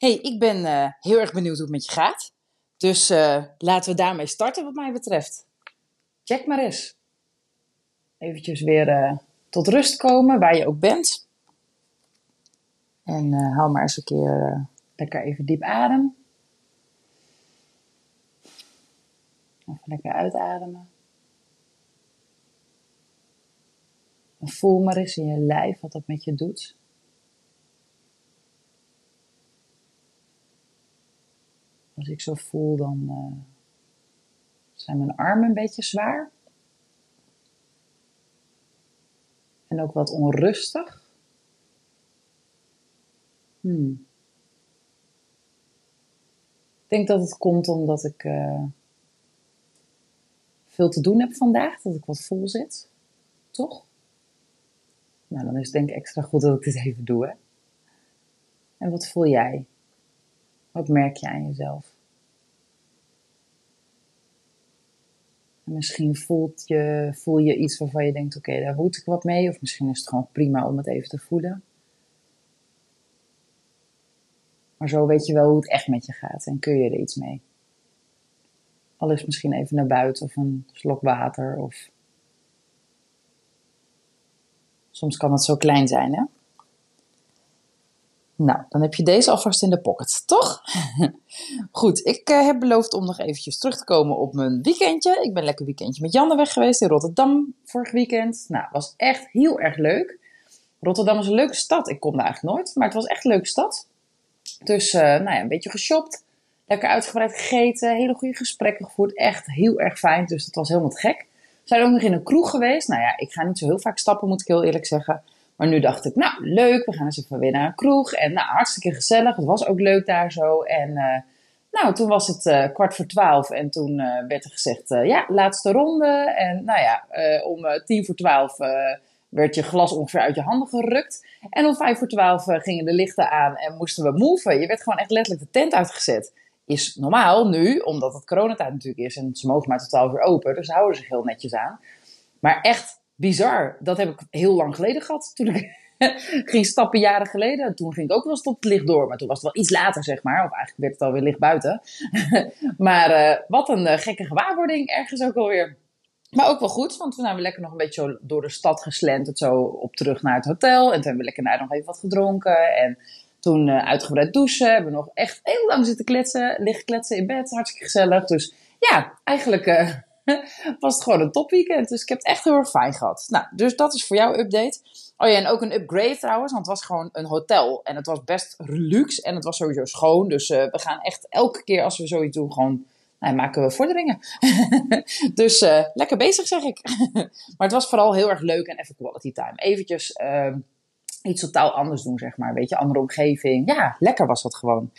Hey, ik ben eh, heel erg benieuwd hoe het met je gaat. Dus eh, laten we daarmee starten wat mij betreft. Check maar eens. Eventjes weer eh, tot rust komen, waar je ook bent. En haal maar eens een keer lekker even diep adem. Even lekker uitademen. En voel maar eens in je lijf wat dat met je doet. Als ik zo voel, dan uh, zijn mijn armen een beetje zwaar. En ook wat onrustig. Hmm. Ik denk dat het komt omdat ik uh, veel te doen heb vandaag, dat ik wat vol zit. Toch? Nou, dan is het denk ik extra goed dat ik dit even doe. Hè? En wat voel jij? Wat merk je aan jezelf? En misschien voelt je, voel je iets waarvan je denkt: oké, daar moet ik wat mee. Of misschien is het gewoon prima om het even te voelen. Maar zo weet je wel hoe het echt met je gaat en kun je er iets mee. Al is misschien even naar buiten of een slok water of Soms kan het zo klein zijn, hè? Nou, dan heb je deze alvast in de pocket, toch? Goed, ik uh, heb beloofd om nog eventjes terug te komen op mijn weekendje. Ik ben lekker weekendje met Janne weg geweest in Rotterdam vorig weekend. Nou, was echt heel erg leuk. Rotterdam is een leuke stad. Ik kom daar eigenlijk nooit, maar het was echt een leuke stad. Dus, uh, nou ja, een beetje geshopt. Lekker uitgebreid gegeten. Hele goede gesprekken gevoerd. Echt heel erg fijn. Dus dat was helemaal gek zijn ook nog in een kroeg geweest. Nou ja, ik ga niet zo heel vaak stappen, moet ik heel eerlijk zeggen. Maar nu dacht ik, nou leuk, we gaan eens even weer naar een kroeg. En nou, hartstikke gezellig. Het was ook leuk daar zo. En uh, nou, toen was het uh, kwart voor twaalf. En toen uh, werd er gezegd, ja, laatste ronde. En nou ja, om tien voor twaalf werd je glas ongeveer uit je handen gerukt. En om vijf voor twaalf gingen de lichten aan en moesten we move. Je werd gewoon echt letterlijk de tent uitgezet is normaal nu, omdat het coronatijd natuurlijk is en ze mogen maar tot 12 uur open, dus ze houden zich heel netjes aan. Maar echt bizar, dat heb ik heel lang geleden gehad, toen ik ging stappen jaren geleden. Toen ging ik ook wel eens tot het licht door, maar toen was het wel iets later zeg maar, of eigenlijk werd het alweer licht buiten. maar uh, wat een uh, gekke gewaarwording ergens ook alweer. Maar ook wel goed, want toen hebben we lekker nog een beetje door de stad geslenterd, zo op terug naar het hotel. En toen hebben we lekker daar nog even wat gedronken en toen uh, uitgebreid douchen. Hebben we nog echt heel lang zitten kletsen. Liggen kletsen in bed. Hartstikke gezellig. Dus ja, eigenlijk was het gewoon een topweekend. Dus ik heb het echt heel erg fijn gehad. Nou, dus dat is voor jou update. Oh ja, en ook een upgrade trouwens. Want het was gewoon een hotel. En het was best luxe. En het was sowieso schoon. Dus uh, we gaan echt elke keer als we zoiets doen gewoon... Nou, maken we vorderingen. dus lekker bezig zeg ik. maar het was vooral heel erg leuk en even quality time. Eventjes ehm, iets totaal anders doen, zeg maar. Weet je, andere omgeving. Ja, lekker was dat gewoon.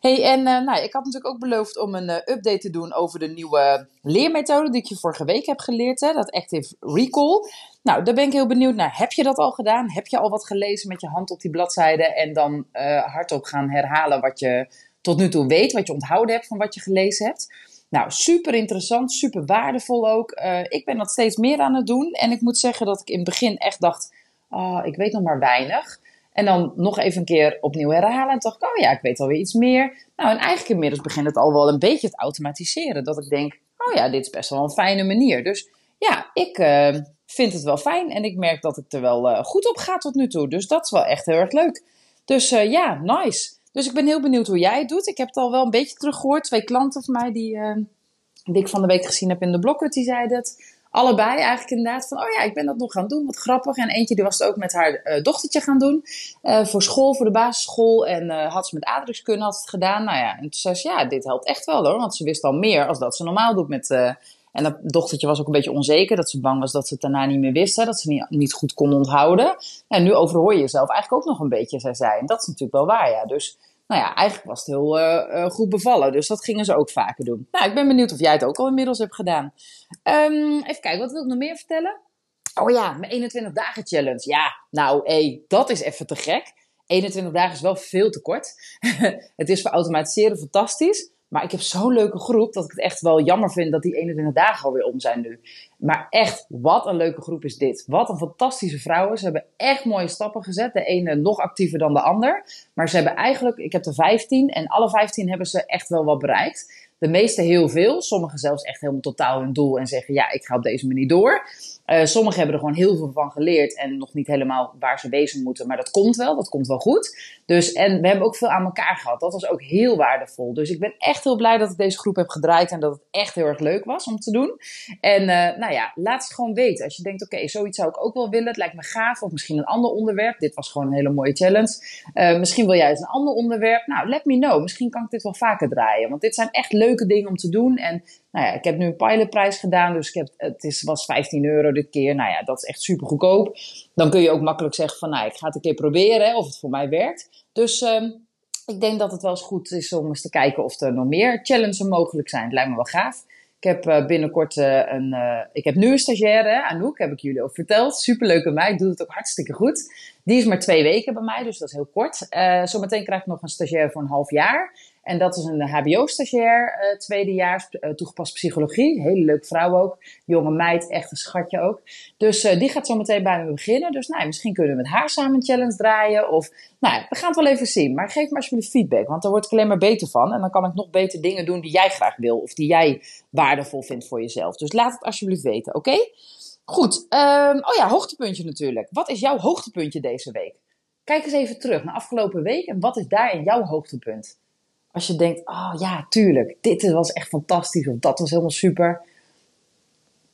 hey, en uh, nou, ik had natuurlijk ook beloofd om een uh, update te doen over de nieuwe leermethode die ik je vorige week heb geleerd, hè, dat Active Recall. Nou, daar ben ik heel benieuwd naar. Heb je dat al gedaan? Heb je al wat gelezen met je hand op die bladzijde en dan uh, hardop gaan herhalen wat je tot nu toe weet, wat je onthouden hebt van wat je gelezen hebt? Nou, super interessant, super waardevol ook. ik ben dat steeds meer aan het doen en ik moet zeggen dat ik in het begin echt dacht oh, ik weet nog maar weinig. En dan nog even een keer opnieuw herhalen. En ik, oh ja, ik weet alweer iets meer. Nou, en eigenlijk inmiddels begint het al wel een beetje te automatiseren. Dat ik denk, oh ja, dit is best wel een fijne manier. Dus ja, ik uh, vind het wel fijn. En ik merk dat ik er wel uh, goed op ga tot nu toe. Dus dat is wel echt heel erg leuk. Dus uh, ja, nice. Dus ik ben heel benieuwd hoe jij het doet. Ik heb het al wel een beetje teruggehoord. Twee klanten van mij die, die ik van de week gezien heb in de blokhut, die zeiden het allebei eigenlijk inderdaad van, oh ja, ik ben dat nog gaan doen, wat grappig. En eentje die was het ook met haar uh, dochtertje gaan doen, uh, voor school, voor de basisschool. En uh, had ze met aardrijkskunde had het gedaan. Nou ja, en toen zei ze, ja, dit helpt echt wel hoor, want ze wist al meer als dat ze normaal doet met... en dat dochtertje was ook een beetje onzeker, dat ze bang was dat ze het daarna niet meer wist, hè, dat ze niet, niet goed kon onthouden. En nu overhoor je jezelf eigenlijk ook nog een beetje, zei zij. En dat is natuurlijk wel waar, ja. Dus nou ja, eigenlijk was het heel uh, goed bevallen. Dus dat gingen ze ook vaker doen. Nou, ik ben benieuwd of jij het ook al inmiddels hebt gedaan. Um, even kijken, wat wil ik nog meer vertellen? Oh ja, mijn 21 dagen challenge. Ja, nou, hé, dat is even te gek. 21 dagen is wel veel te kort. het is voor automatiseren fantastisch. Maar ik heb zo'n leuke groep dat ik het echt wel jammer vind dat die 21 dagen alweer om zijn nu. Maar echt, wat een leuke groep is dit. Wat een fantastische vrouwen. Ze hebben echt mooie stappen gezet. De ene nog actiever dan de ander. Maar ze hebben eigenlijk, ik heb er 15 en alle 15 hebben ze echt wel wat bereikt. De meeste heel veel. Sommigen zelfs echt helemaal totaal hun doel en zeggen: Ja, ik ga op deze manier door. Uh, sommigen hebben er gewoon heel veel van geleerd en nog niet helemaal waar ze wezen moeten. Maar dat komt wel, dat komt wel goed. Dus, en we hebben ook veel aan elkaar gehad. Dat was ook heel waardevol. Dus ik ben echt heel blij dat ik deze groep heb gedraaid en dat het echt heel erg leuk was om te doen. En uh, nou ja, laat het gewoon weten. Als je denkt, oké, zoiets zou ik ook wel willen. Het lijkt me gaaf. Of misschien een ander onderwerp. Dit was gewoon een hele mooie challenge. Uh, misschien wil jij eens een ander onderwerp. Nou, let me know. Misschien kan ik dit wel vaker draaien. Want dit zijn echt leuke dingen om te doen. En nou ja, ik heb nu een pilotprijs gedaan. Dus ik heb, het is, was 15 euro dit keer. Nou ja, dat is echt super goedkoop. Dan kun je ook makkelijk zeggen van, nou, ik ga het een keer proberen. Hè, of het voor mij werkt. Dus... Um, ik denk dat het wel eens goed is om eens te kijken of er nog meer challenges mogelijk zijn. Het lijkt me wel gaaf. Ik heb uh, binnenkort uh, een. Uh, ik heb nu een stagiaire, Anouk, heb ik jullie ook verteld. Superleuke meid, doet het ook hartstikke goed. Die is maar twee weken bij mij, dus dat is heel kort. zometeen krijg ik nog een stagiair voor een half jaar. En dat is een HBO-stagiair, uh, tweedejaars, uh, toegepast psychologie. Hele leuke vrouw ook. Jonge meid, echt een schatje ook. Dus uh, die gaat zo meteen bij me beginnen. Dus nou, misschien kunnen we met haar samen een challenge draaien. Of, nou, we gaan het wel even zien. Maar geef me alsjeblieft feedback, want daar word ik alleen maar beter van. En dan kan ik nog beter dingen doen die jij graag wil. Of die jij waardevol vindt voor jezelf. Dus laat het alsjeblieft weten, oké? Goed. Um, oh ja, hoogtepuntje natuurlijk. Wat is jouw hoogtepuntje deze week? Kijk eens even terug naar afgelopen week. En wat is daarin jouw hoogtepunt? Als je denkt, oh ja, tuurlijk, dit was echt fantastisch of dat was helemaal super.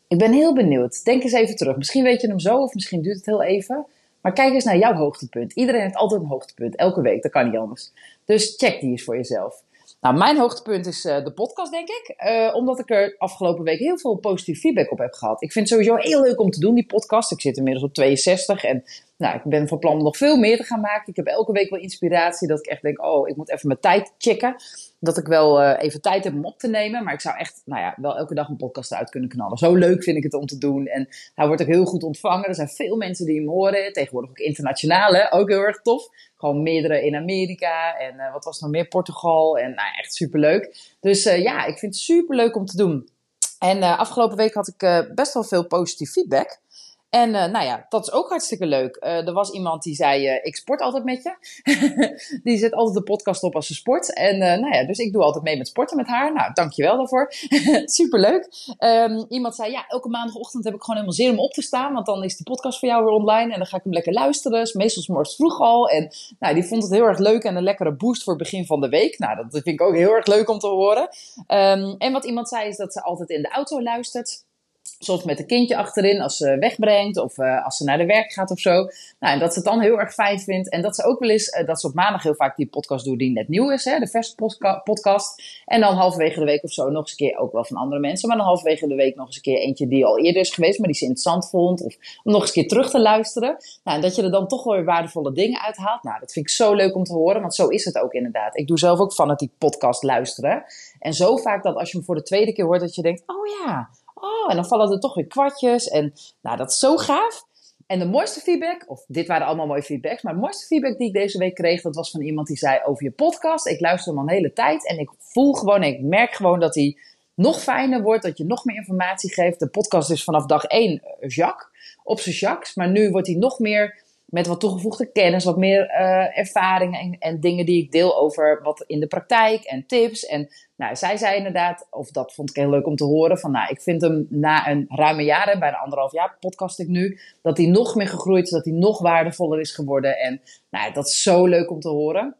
Ik ben heel benieuwd. Denk eens even terug. Misschien weet je hem zo of misschien duurt het heel even. Maar kijk eens naar jouw hoogtepunt. Iedereen heeft altijd een hoogtepunt, elke week. Dat kan niet anders. Dus check die eens voor jezelf. Nou, mijn hoogtepunt is uh, de podcast, denk ik. Uh, omdat ik er afgelopen week heel veel positief feedback op heb gehad. Ik vind het sowieso heel leuk om te doen, die podcast. Ik zit inmiddels op 62 en nou, ik ben van plan nog veel meer te gaan maken. Ik heb elke week wel inspiratie dat ik echt denk, oh, ik moet even mijn tijd checken. Dat ik wel uh, even tijd heb om op te nemen. Maar ik zou echt, nou ja, wel elke dag een podcast uit kunnen knallen. Zo leuk vind ik het om te doen. En hij wordt ook heel goed ontvangen. Er zijn veel mensen die hem horen. Tegenwoordig ook internationaal, ook heel erg tof. Gewoon meerdere in Amerika en uh, wat was nog meer, Portugal. En nou, echt superleuk. Dus uh, ja, ik vind het superleuk om te doen. En afgelopen week had ik best wel veel positief feedback. En uh, nou ja, dat is ook hartstikke leuk. Uh, er was iemand die zei, uh, ik sport altijd met je. die zet altijd de podcast op als ze sport. En nou ja, dus ik doe altijd mee met sporten met haar. Nou, dankjewel daarvoor. Superleuk. Um, iemand zei, ja, elke maandagochtend heb ik gewoon helemaal zin om op te staan. Want dan is die podcast voor jou weer online. En dan ga ik hem lekker luisteren. Dus meestal morgens vroeg al. En nou, die vond het heel erg leuk en een lekkere boost voor het begin van de week. Nou, dat vind ik ook heel erg leuk om te horen. Um, en wat iemand zei is dat ze altijd in de auto luistert soms met een kindje achterin als ze wegbrengt of uh, als ze naar de werk gaat of zo. Nou, en dat ze het dan heel erg fijn vindt. En dat ze ook wel eens, uh, dat ze op maandag heel vaak die podcast doet die net nieuw is, hè, de verse podcast. En dan halverwege de week of zo nog eens een keer ook wel van andere mensen. Maar dan halverwege de week nog eens een keer eentje die al eerder is geweest, maar die ze interessant vond. Of om nog eens een keer terug te luisteren. Nou, en dat je er dan toch wel weer waardevolle dingen uithaalt. Nou, dat vind ik zo leuk om te horen, want zo is het ook inderdaad. Ik doe zelf ook die podcast luisteren. En zo vaak dat als je hem voor de tweede keer hoort, dat je denkt, oh ja, oh, en dan vallen er toch weer kwartjes. En nou, dat is zo gaaf. En de mooiste feedback, of dit waren allemaal mooie feedbacks, maar de mooiste feedback die ik deze week kreeg, dat was van iemand die zei over je podcast. Ik luister hem al een hele tijd en ik voel gewoon, ik merk gewoon dat hij nog fijner wordt, dat je nog meer informatie geeft. De podcast is vanaf dag één eh, Jacques, op zijn Jacques, maar nu wordt hij nog meer met wat toegevoegde kennis, wat meer uh, ervaringen en, en, dingen die ik deel over wat in de praktijk en tips. En nou, zij zei inderdaad, of dat vond ik heel leuk om te horen, van nou, ik vind hem na een ruime jaar, bijna anderhalf jaar podcast ik nu, dat hij nog meer gegroeid is, dat hij nog waardevoller is geworden. En nou, dat is zo leuk om te horen.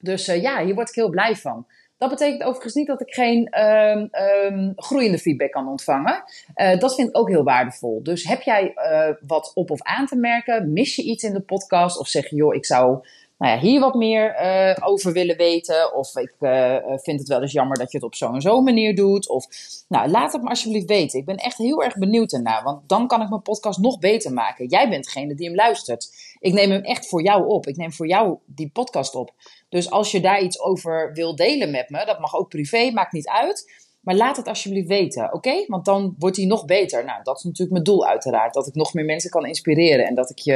Dus uh, ja, hier word ik heel blij van. Dat betekent overigens niet dat ik geen um, um, groeiende feedback kan ontvangen. Uh, dat vind ik ook heel waardevol. Dus heb jij uh, wat op of aan te merken? Mis je iets in de podcast? Of zeg je, joh, ik zou nou ja, hier wat meer eh, over willen weten. Of ik uh, vind het wel eens jammer dat je het op zo'n zo manier doet. Of nou, laat het me alsjeblieft weten. Ik ben echt heel erg benieuwd ernaar. Want dan kan ik mijn podcast nog beter maken. Jij bent degene die hem luistert. Ik neem hem echt voor jou op. Ik neem voor jou die podcast op. Dus als je daar iets over wil delen met me, dat mag ook privé, maakt niet uit. Maar laat het alsjeblieft weten, oké? Want dan wordt hij nog beter. Nou, dat is natuurlijk mijn doel uiteraard. Dat ik nog meer mensen kan inspireren. En dat ik je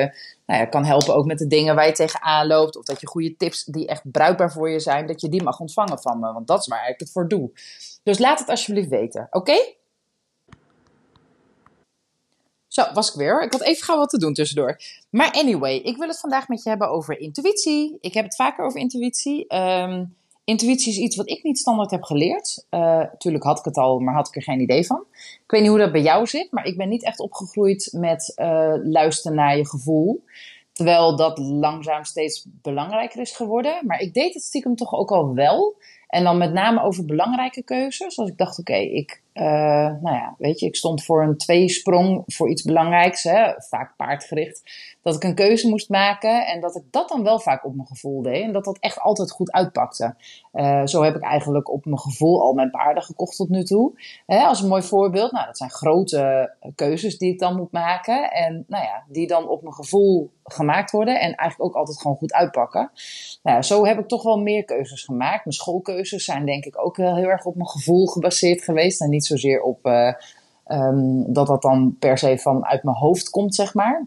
nou ja, kan helpen ook met de dingen waar je tegenaan loopt. Of dat je goede tips die echt bruikbaar voor je zijn, dat je die mag ontvangen van me. Want dat is waar ik het voor doe. Dus laat het alsjeblieft weten, oké? Zo, was ik weer. Ik had even gauw wat te doen tussendoor. Maar anyway, ik wil het vandaag met je hebben over intuïtie. Ik heb het vaker over intuïtie. Um, Intuïtie is iets wat ik niet standaard heb geleerd. Uh, tuurlijk had ik het al, maar had ik er geen idee van. Ik weet niet hoe dat bij jou zit, maar ik ben niet echt opgegroeid met uh, luisteren naar je gevoel. Terwijl dat langzaam steeds belangrijker is geworden. Maar ik deed het stiekem toch ook al wel. En dan met name over belangrijke keuzes. Als ik dacht, oké, ik, uh, nou ja, weet je, ik stond voor een tweesprong voor iets belangrijks, hè, vaak paardgericht. Dat ik een keuze moest maken en dat ik dat dan wel vaak op mijn gevoel deed. En dat dat echt altijd goed uitpakte. Uh, zo heb ik eigenlijk op mijn gevoel al mijn paarden gekocht tot nu toe. Als een mooi voorbeeld, nou, dat zijn grote keuzes die ik dan moet maken. En nou ja, die dan op mijn gevoel gemaakt worden en eigenlijk ook altijd gewoon goed uitpakken. Nou zo heb ik toch wel meer keuzes gemaakt. Mijn schoolkeuzes zijn denk ik ook heel erg op mijn gevoel gebaseerd geweest. En niet zozeer op uh, um, dat dat dan per se vanuit mijn hoofd komt, zeg maar.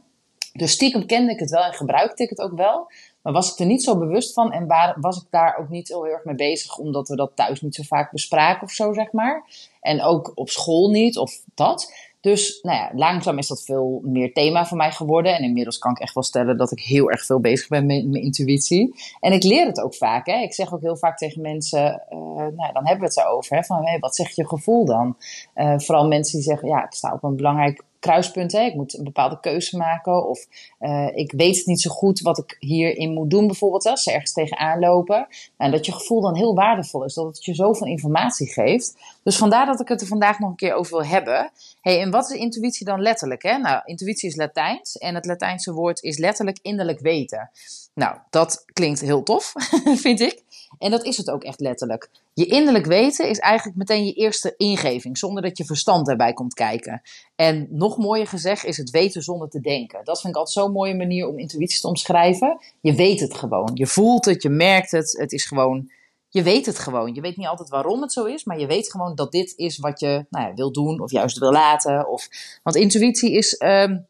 Dus stiekem kende ik het wel en gebruikte ik het ook wel. Maar was ik er niet zo bewust van en waar, was ik daar ook niet heel erg mee bezig, omdat we dat thuis niet zo vaak bespraken of zo, zeg maar. En ook op school niet, of dat. Dus nou ja, langzaam is dat veel meer thema voor mij geworden. En inmiddels kan ik echt wel stellen dat ik heel erg veel bezig ben met mijn intuïtie. En ik leer het ook vaak. Hè. Ik zeg ook heel vaak tegen mensen, uh, nou, dan hebben we het erover. Hè, van wat zegt je gevoel dan? Uh, vooral mensen die zeggen, ja, ik sta op een belangrijk kruispunt. Hè. Ik moet een bepaalde keuze maken. Of uh, ik weet niet zo goed wat ik hierin moet doen, bijvoorbeeld. Als ze ergens tegenaan lopen. En dat je gevoel dan heel waardevol is. Dat het je zoveel informatie geeft. Dus vandaar dat ik het er vandaag nog een keer over wil hebben. Hey, en wat is intuïtie dan letterlijk? Hè? Nou, intuïtie is Latijns. En het Latijnse woord is letterlijk innerlijk weten. Nou, dat klinkt heel tof, vind ik. En dat is het ook echt letterlijk. Je innerlijk weten is eigenlijk meteen je eerste ingeving, zonder dat je verstand erbij komt kijken. En nog mooier gezegd is het weten zonder te denken. Dat vind ik altijd zo'n mooie manier om intuïtie te omschrijven. Je weet het gewoon. Je voelt het, je merkt het. Het is gewoon, je weet het gewoon. Je weet niet altijd waarom het zo is, maar je weet gewoon dat dit is wat je nou ja, wil doen of juist wil laten. Of, want intuïtie is. Um,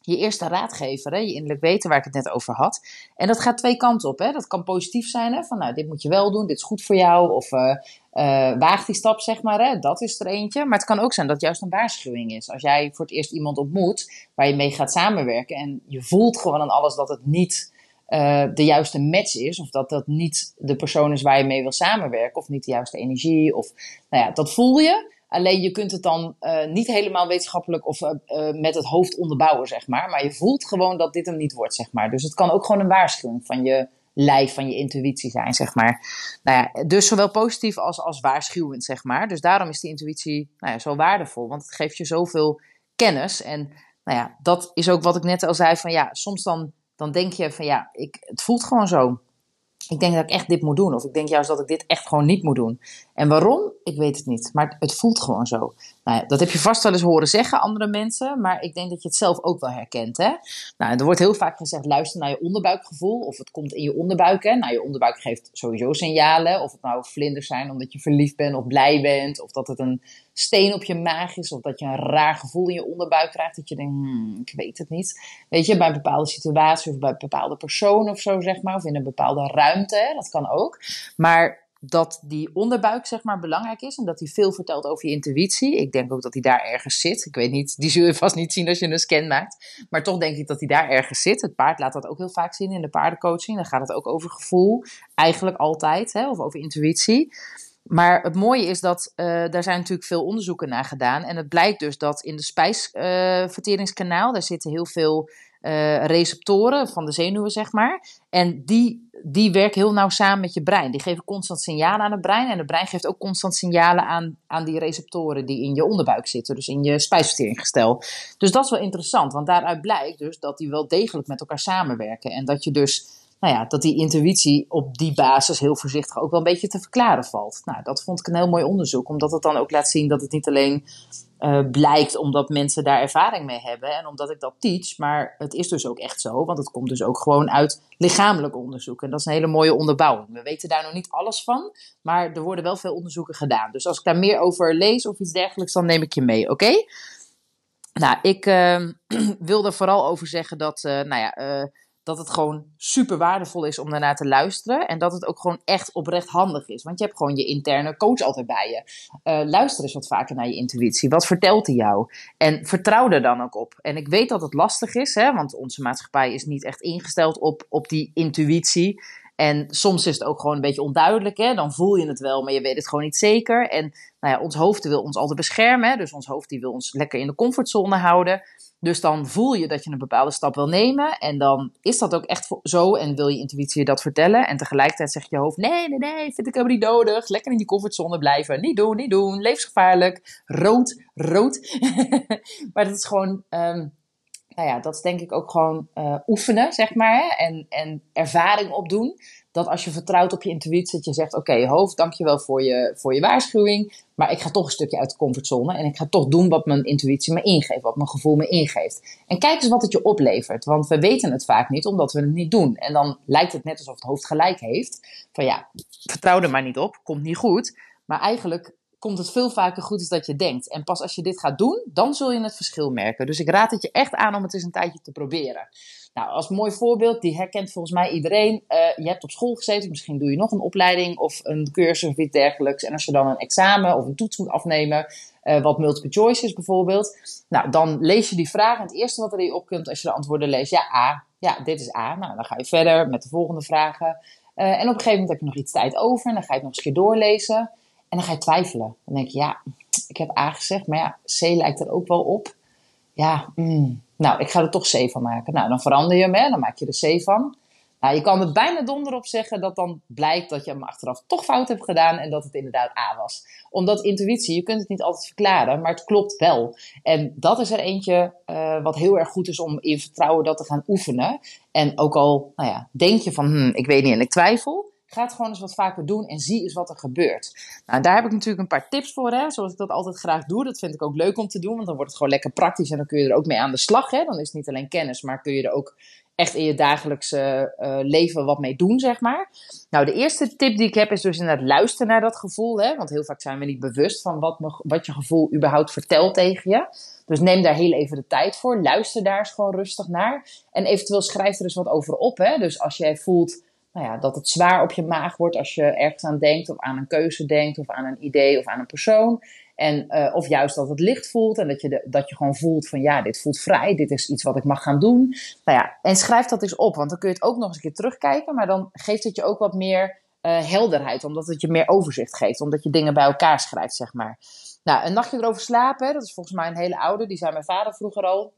je eerste raadgever, hè, je innerlijk weten waar ik het net over had. En dat gaat twee kanten op. Hè. Dat kan positief zijn, hè, van nou, dit moet je wel doen, dit is goed voor jou. Of uh, uh, waag die stap, zeg maar. Hè. Dat is er eentje. Maar het kan ook zijn dat het juist een waarschuwing is. Als jij voor het eerst iemand ontmoet waar je mee gaat samenwerken en je voelt gewoon aan alles dat het niet uh, de juiste match is, of dat dat niet de persoon is waar je mee wil samenwerken, of niet de juiste energie, of nou ja, dat voel je. Alleen je kunt het dan uh, niet helemaal wetenschappelijk of uh, met het hoofd onderbouwen, zeg maar. Maar je voelt gewoon dat dit hem niet wordt, zeg maar. Dus het kan ook gewoon een waarschuwing van je lijf, van je intuïtie zijn, zeg maar. Nou ja, dus zowel positief als, als waarschuwend, zeg maar. Dus daarom is die intuïtie nou ja, zo waardevol. Want het geeft je zoveel kennis. En nou ja, dat is ook wat ik net al zei. Van ja, soms dan, dan denk je van ja, ik, het voelt gewoon zo ik denk dat ik echt dit moet doen. Of ik denk juist dat ik dit echt gewoon niet moet doen. En waarom? Ik weet het niet. Maar het voelt gewoon zo. Nou dat heb je vast wel eens horen zeggen, andere mensen. Maar ik denk dat je het zelf ook wel herkent. Hè? Nou, er wordt heel vaak gezegd, luister naar je onderbuikgevoel. Of het komt in je onderbuik. Hè? Nou, je onderbuik geeft sowieso signalen. Of het nou vlinders zijn omdat je verliefd bent of blij bent. Of dat het een steen op je maag is. Of dat je een raar gevoel in je onderbuik krijgt. Dat je denkt, hmm, ik weet het niet. Weet je, bij een bepaalde situatie of bij een bepaalde persoon of zo, zeg maar. Of in een bepaalde ruimte. Dat kan ook. Maar dat die onderbuik zeg maar belangrijk is en dat hij veel vertelt over je intuïtie. Ik denk ook dat hij daar ergens zit. Ik weet niet, die zul je vast niet zien als je een scan maakt. Maar toch denk ik dat hij daar ergens zit. Het paard laat dat ook heel vaak zien in de paardencoaching. Dan gaat het ook over gevoel, eigenlijk altijd, hè, of over intuïtie. Maar het mooie is dat uh, daar zijn natuurlijk veel onderzoeken naar gedaan. En het blijkt dus dat in de spijsverteringskanaal, daar zitten heel veel uh, receptoren van de zenuwen, zeg maar. En die, die werken heel nauw samen met je brein. Die geven constant signalen aan het brein. En het brein geeft ook constant signalen aan, aan die receptoren die in je onderbuik zitten. Dus in je spijsverteringsgestel. Dus dat is wel interessant, want daaruit blijkt dus dat die wel degelijk met elkaar samenwerken. En dat je dus nou ja, dat die intuïtie op die basis heel voorzichtig ook wel een beetje te verklaren valt. Nou, dat vond ik een heel mooi onderzoek, omdat het dan ook laat zien dat het niet alleen uh, blijkt omdat mensen daar ervaring mee hebben en omdat ik dat teach, maar het is dus ook echt zo, want het komt dus ook gewoon uit lichamelijk onderzoek. En dat is een hele mooie onderbouwing. We weten daar nog niet alles van, maar er worden wel veel onderzoeken gedaan. Dus als ik daar meer over lees of iets dergelijks, dan neem ik je mee, oké? Nou, ik uh, wil er vooral over zeggen dat, uh, nou ja, uh, dat het gewoon super waardevol is om daarnaar te luisteren. En dat het ook gewoon echt oprecht handig is. Want je hebt gewoon je interne coach altijd bij je. Uh, luister eens wat vaker naar je intuïtie. Wat vertelt hij jou? En vertrouw er dan ook op. En ik weet dat het lastig is, hè, want onze maatschappij is niet echt ingesteld op, op die intuïtie. En soms is het ook gewoon een beetje onduidelijk. Hè? Dan voel je het wel, maar je weet het gewoon niet zeker. En nou ja, ons hoofd wil ons altijd beschermen. Hè? Dus ons hoofd die wil ons lekker in de comfortzone houden. Dus dan voel je dat je een bepaalde stap wil nemen. En dan is dat ook echt zo. En wil je intuïtie je dat vertellen. En tegelijkertijd zegt je hoofd: nee, nee, nee, vind ik helemaal niet nodig. Lekker in die comfortzone blijven. Niet doen, niet doen. Levensgevaarlijk. Rood, rood. maar dat is gewoon. Um, nou ja, dat is denk ik ook gewoon uh, oefenen, zeg maar. Hè? En, en ervaring opdoen. Dat als je vertrouwt op je intuïtie, dat je zegt: Oké, hoofd, dankjewel voor je, voor je waarschuwing. Maar ik ga toch een stukje uit de comfortzone. En ik ga toch doen wat mijn intuïtie me ingeeft, wat mijn gevoel me ingeeft. En kijk eens wat het je oplevert. Want we weten het vaak niet, omdat we het niet doen. En dan lijkt het net alsof het hoofd gelijk heeft. Van ja, vertrouw er maar niet op, komt niet goed. Maar eigenlijk komt het veel vaker goed als dat je denkt. En pas als je dit gaat doen, dan zul je het verschil merken. Dus ik raad het je echt aan om het eens een tijdje te proberen. Nou, als mooi voorbeeld, die herkent volgens mij iedereen. Uh, je hebt op school gezeten, misschien doe je nog een opleiding of een cursus of iets dergelijks. En als je dan een examen of een toets moet afnemen, uh, wat multiple choice is bijvoorbeeld. Nou, dan lees je die vraag en het eerste wat er in je opkomt als je de antwoorden leest, ja, A. Ja, dit is A. Nou, dan ga je verder met de volgende vragen. Uh, en op een gegeven moment heb je nog iets tijd over en dan ga je het nog eens een keer doorlezen. En dan ga je twijfelen. Dan denk je, ja, ik heb A gezegd, maar ja, C lijkt er ook wel op. Ja, mm, nou, ik ga er toch C van maken. Nou, dan verander je hem, hè, dan maak je er C van. Nou, je kan er bijna donder op zeggen dat dan blijkt dat je hem achteraf toch fout hebt gedaan en dat het inderdaad A was. Omdat intuïtie, je kunt het niet altijd verklaren, maar het klopt wel. En dat is er eentje uh, wat heel erg goed is om in vertrouwen dat te gaan oefenen. En ook al nou ja, denk je van, hm, ik weet niet en ik twijfel, Ga het gewoon eens wat vaker doen en zie eens wat er gebeurt. Nou, daar heb ik natuurlijk een paar tips voor, hè, zoals ik dat altijd graag doe. Dat vind ik ook leuk om te doen, want dan wordt het gewoon lekker praktisch en dan kun je er ook mee aan de slag. Hè. Dan is het niet alleen kennis, maar kun je er ook echt in je dagelijkse uh, leven wat mee doen, zeg maar. Nou, de eerste tip die ik heb is dus inderdaad luisteren naar dat gevoel. Hè? Want heel vaak zijn we niet bewust van wat, wat je gevoel überhaupt vertelt tegen je. Dus neem daar heel even de tijd voor. Luister daar eens gewoon rustig naar. En eventueel schrijf er eens wat over op. Hè? Dus als jij voelt nou ja, dat het zwaar op je maag wordt als je ergens aan denkt, of aan een keuze denkt, of aan een idee of aan een persoon. En, uh, of juist dat het licht voelt en dat je, de, dat je gewoon voelt van ja, dit voelt vrij, dit is iets wat ik mag gaan doen. Nou ja, en schrijf dat eens op, want dan kun je het ook nog eens een keer terugkijken, maar dan geeft het je ook wat meer uh, helderheid, omdat het je meer overzicht geeft, omdat je dingen bij elkaar schrijft, zeg maar. Nou, een nachtje erover slapen, dat is volgens mij een hele oude, die zei mijn vader vroeger al.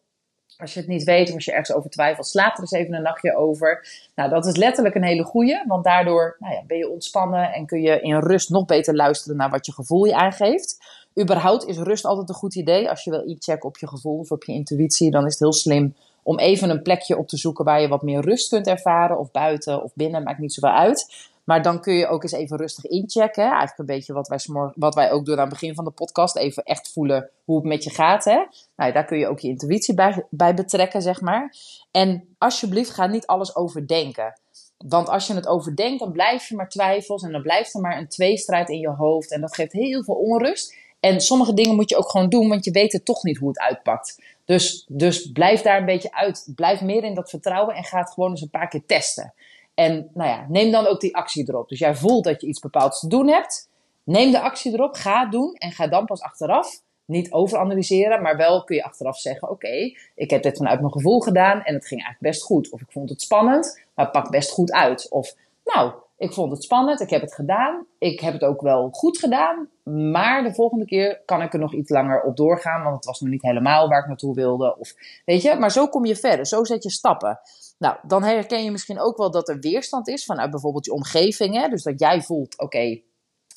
Als je het niet weet of als je ergens over twijfelt, slaap er eens even een nachtje over. Nou, dat is letterlijk een hele goeie, want daardoor nou ja, ben je ontspannen en kun je in rust nog beter luisteren naar wat je gevoel je aangeeft. Überhaupt is rust altijd een goed idee. Als je wil checken op je gevoel of op je intuïtie, dan is het heel slim om even een plekje op te zoeken waar je wat meer rust kunt ervaren. Of buiten of binnen, maakt niet zoveel uit. Maar dan kun je ook eens even rustig inchecken. Eigenlijk een beetje wat wij, wat wij ook doen aan het begin van de podcast. Even echt voelen hoe het met je gaat. Hè? Nou, daar kun je ook je intuïtie bij, bij betrekken, zeg maar. En alsjeblieft, ga niet alles overdenken. Want als je het overdenkt, dan blijf je maar twijfels. En dan blijft er maar een tweestrijd in je hoofd. En dat geeft heel veel onrust. En sommige dingen moet je ook gewoon doen, want je weet het toch niet hoe het uitpakt. Dus, dus blijf daar een beetje uit. Blijf meer in dat vertrouwen en ga het gewoon eens een paar keer testen. En nou ja, neem dan ook die actie erop. Dus jij voelt dat je iets bepaalds te doen hebt. Neem de actie erop, ga het doen en ga dan pas achteraf niet overanalyseren, maar wel kun je achteraf zeggen: Oké, ik heb dit vanuit mijn gevoel gedaan en het ging eigenlijk best goed. Of ik vond het spannend, maar het pakt best goed uit. Of nou, ik vond het spannend, ik heb het gedaan. Ik heb het ook wel goed gedaan, maar de volgende keer kan ik er nog iets langer op doorgaan, want het was nog niet helemaal waar ik naartoe wilde. Of weet je, maar zo kom je verder, zo zet je stappen. Nou, dan herken je misschien ook wel dat er weerstand is vanuit bijvoorbeeld je omgeving. Hè? Dus dat jij voelt, oké,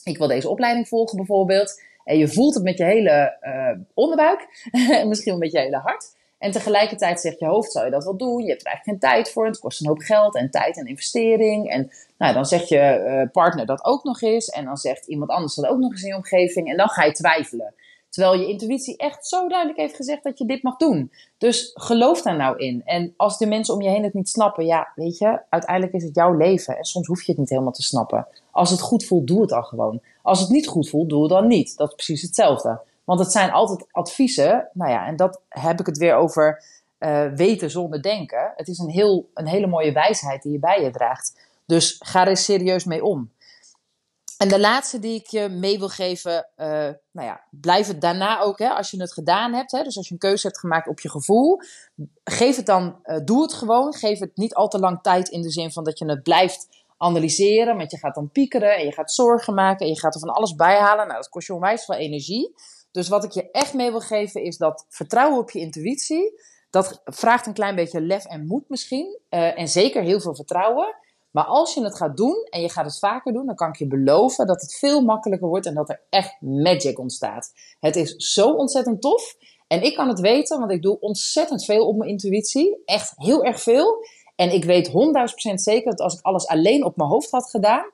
ik wil deze opleiding volgen bijvoorbeeld. En je voelt het met je hele uh, onderbuik, misschien met je hele hart. En tegelijkertijd zegt je hoofd, zou je dat wel doen? Je hebt er eigenlijk geen tijd voor. Het kost een hoop geld en tijd en investering. En nou, dan zegt je uh, partner dat ook nog eens. En dan zegt iemand anders dat ook nog eens in je omgeving. En dan ga je twijfelen. Terwijl je intuïtie echt zo duidelijk heeft gezegd dat je dit mag doen. Dus geloof daar nou in. En als de mensen om je heen het niet snappen, ja, weet je, uiteindelijk is het jouw leven. En soms hoef je het niet helemaal te snappen. Als het goed voelt, doe het dan gewoon. Als het niet goed voelt, doe het dan niet. Dat is precies hetzelfde. Want het zijn altijd adviezen. Nou ja, en dat heb ik het weer over uh, weten zonder denken. Het is een, heel, een hele mooie wijsheid die je bij je draagt. Dus ga er serieus mee om. En de laatste die ik je mee wil geven, uh, nou ja, blijf het daarna ook, hè, als je het gedaan hebt. Hè, dus als je een keuze hebt gemaakt op je gevoel, geef het dan, uh, doe het gewoon. Geef het niet al te lang tijd in de zin van dat je het blijft analyseren. Want je gaat dan piekeren en je gaat zorgen maken en je gaat er van alles bijhalen. Nou, dat kost je onwijs veel energie. Dus wat ik je echt mee wil geven is dat vertrouwen op je intuïtie. Dat vraagt een klein beetje lef en moed misschien. Uh, en zeker heel veel vertrouwen. Maar als je het gaat doen en je gaat het vaker doen, dan kan ik je beloven dat het veel makkelijker wordt en dat er echt magic ontstaat. Het is zo ontzettend tof. En ik kan het weten, want ik doe ontzettend veel op mijn intuïtie. Echt heel erg veel. En ik weet 100.000% zeker dat als ik alles alleen op mijn hoofd had gedaan.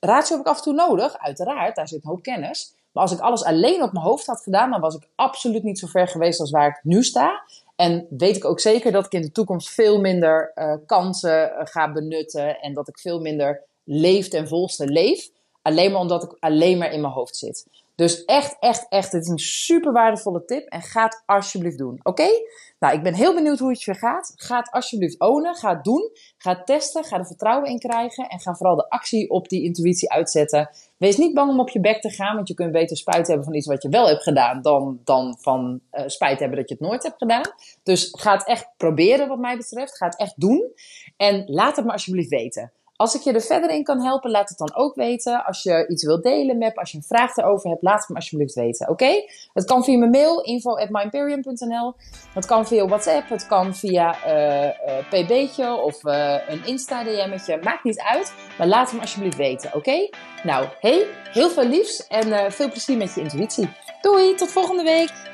Ratio heb ik af en toe nodig, uiteraard, daar zit een hoop kennis. Maar als ik alles alleen op mijn hoofd had gedaan, dan was ik absoluut niet zo ver geweest als waar ik nu sta. En weet ik ook zeker dat ik in de toekomst veel minder uh, kansen uh, ga benutten en dat ik veel minder leef ten volste leef. Alleen maar omdat ik alleen maar in mijn hoofd zit. Dus echt, echt, echt, het is een super waardevolle tip en ga het alsjeblieft doen. Oké? Nou, ik ben heel benieuwd hoe het je gaat. Ga het alsjeblieft ownen, ga het doen, ga het testen, ga er vertrouwen in krijgen en ga vooral de actie op die intuïtie uitzetten. Wees niet bang om op je bek te gaan, want je kunt beter spijt hebben van iets wat je wel hebt gedaan dan, dan van uh, spijt hebben dat je het nooit hebt gedaan. Dus ga het echt proberen wat mij betreft. Ga het echt doen en laat het me alsjeblieft weten. Als ik je er verder in kan helpen, laat het dan ook weten. Als je iets wilt delen met, als je een vraag erover hebt, laat het me alsjeblieft weten. Oké? Het kan via mijn mail, info at Het kan via WhatsApp, het kan via uh, uh, pb'tje of uh, een Insta-DM'tje. Maakt niet uit, maar laat hem alsjeblieft weten. Oké? Nou, hey, heel veel liefs en veel plezier met je intuïtie. Doei, tot volgende week!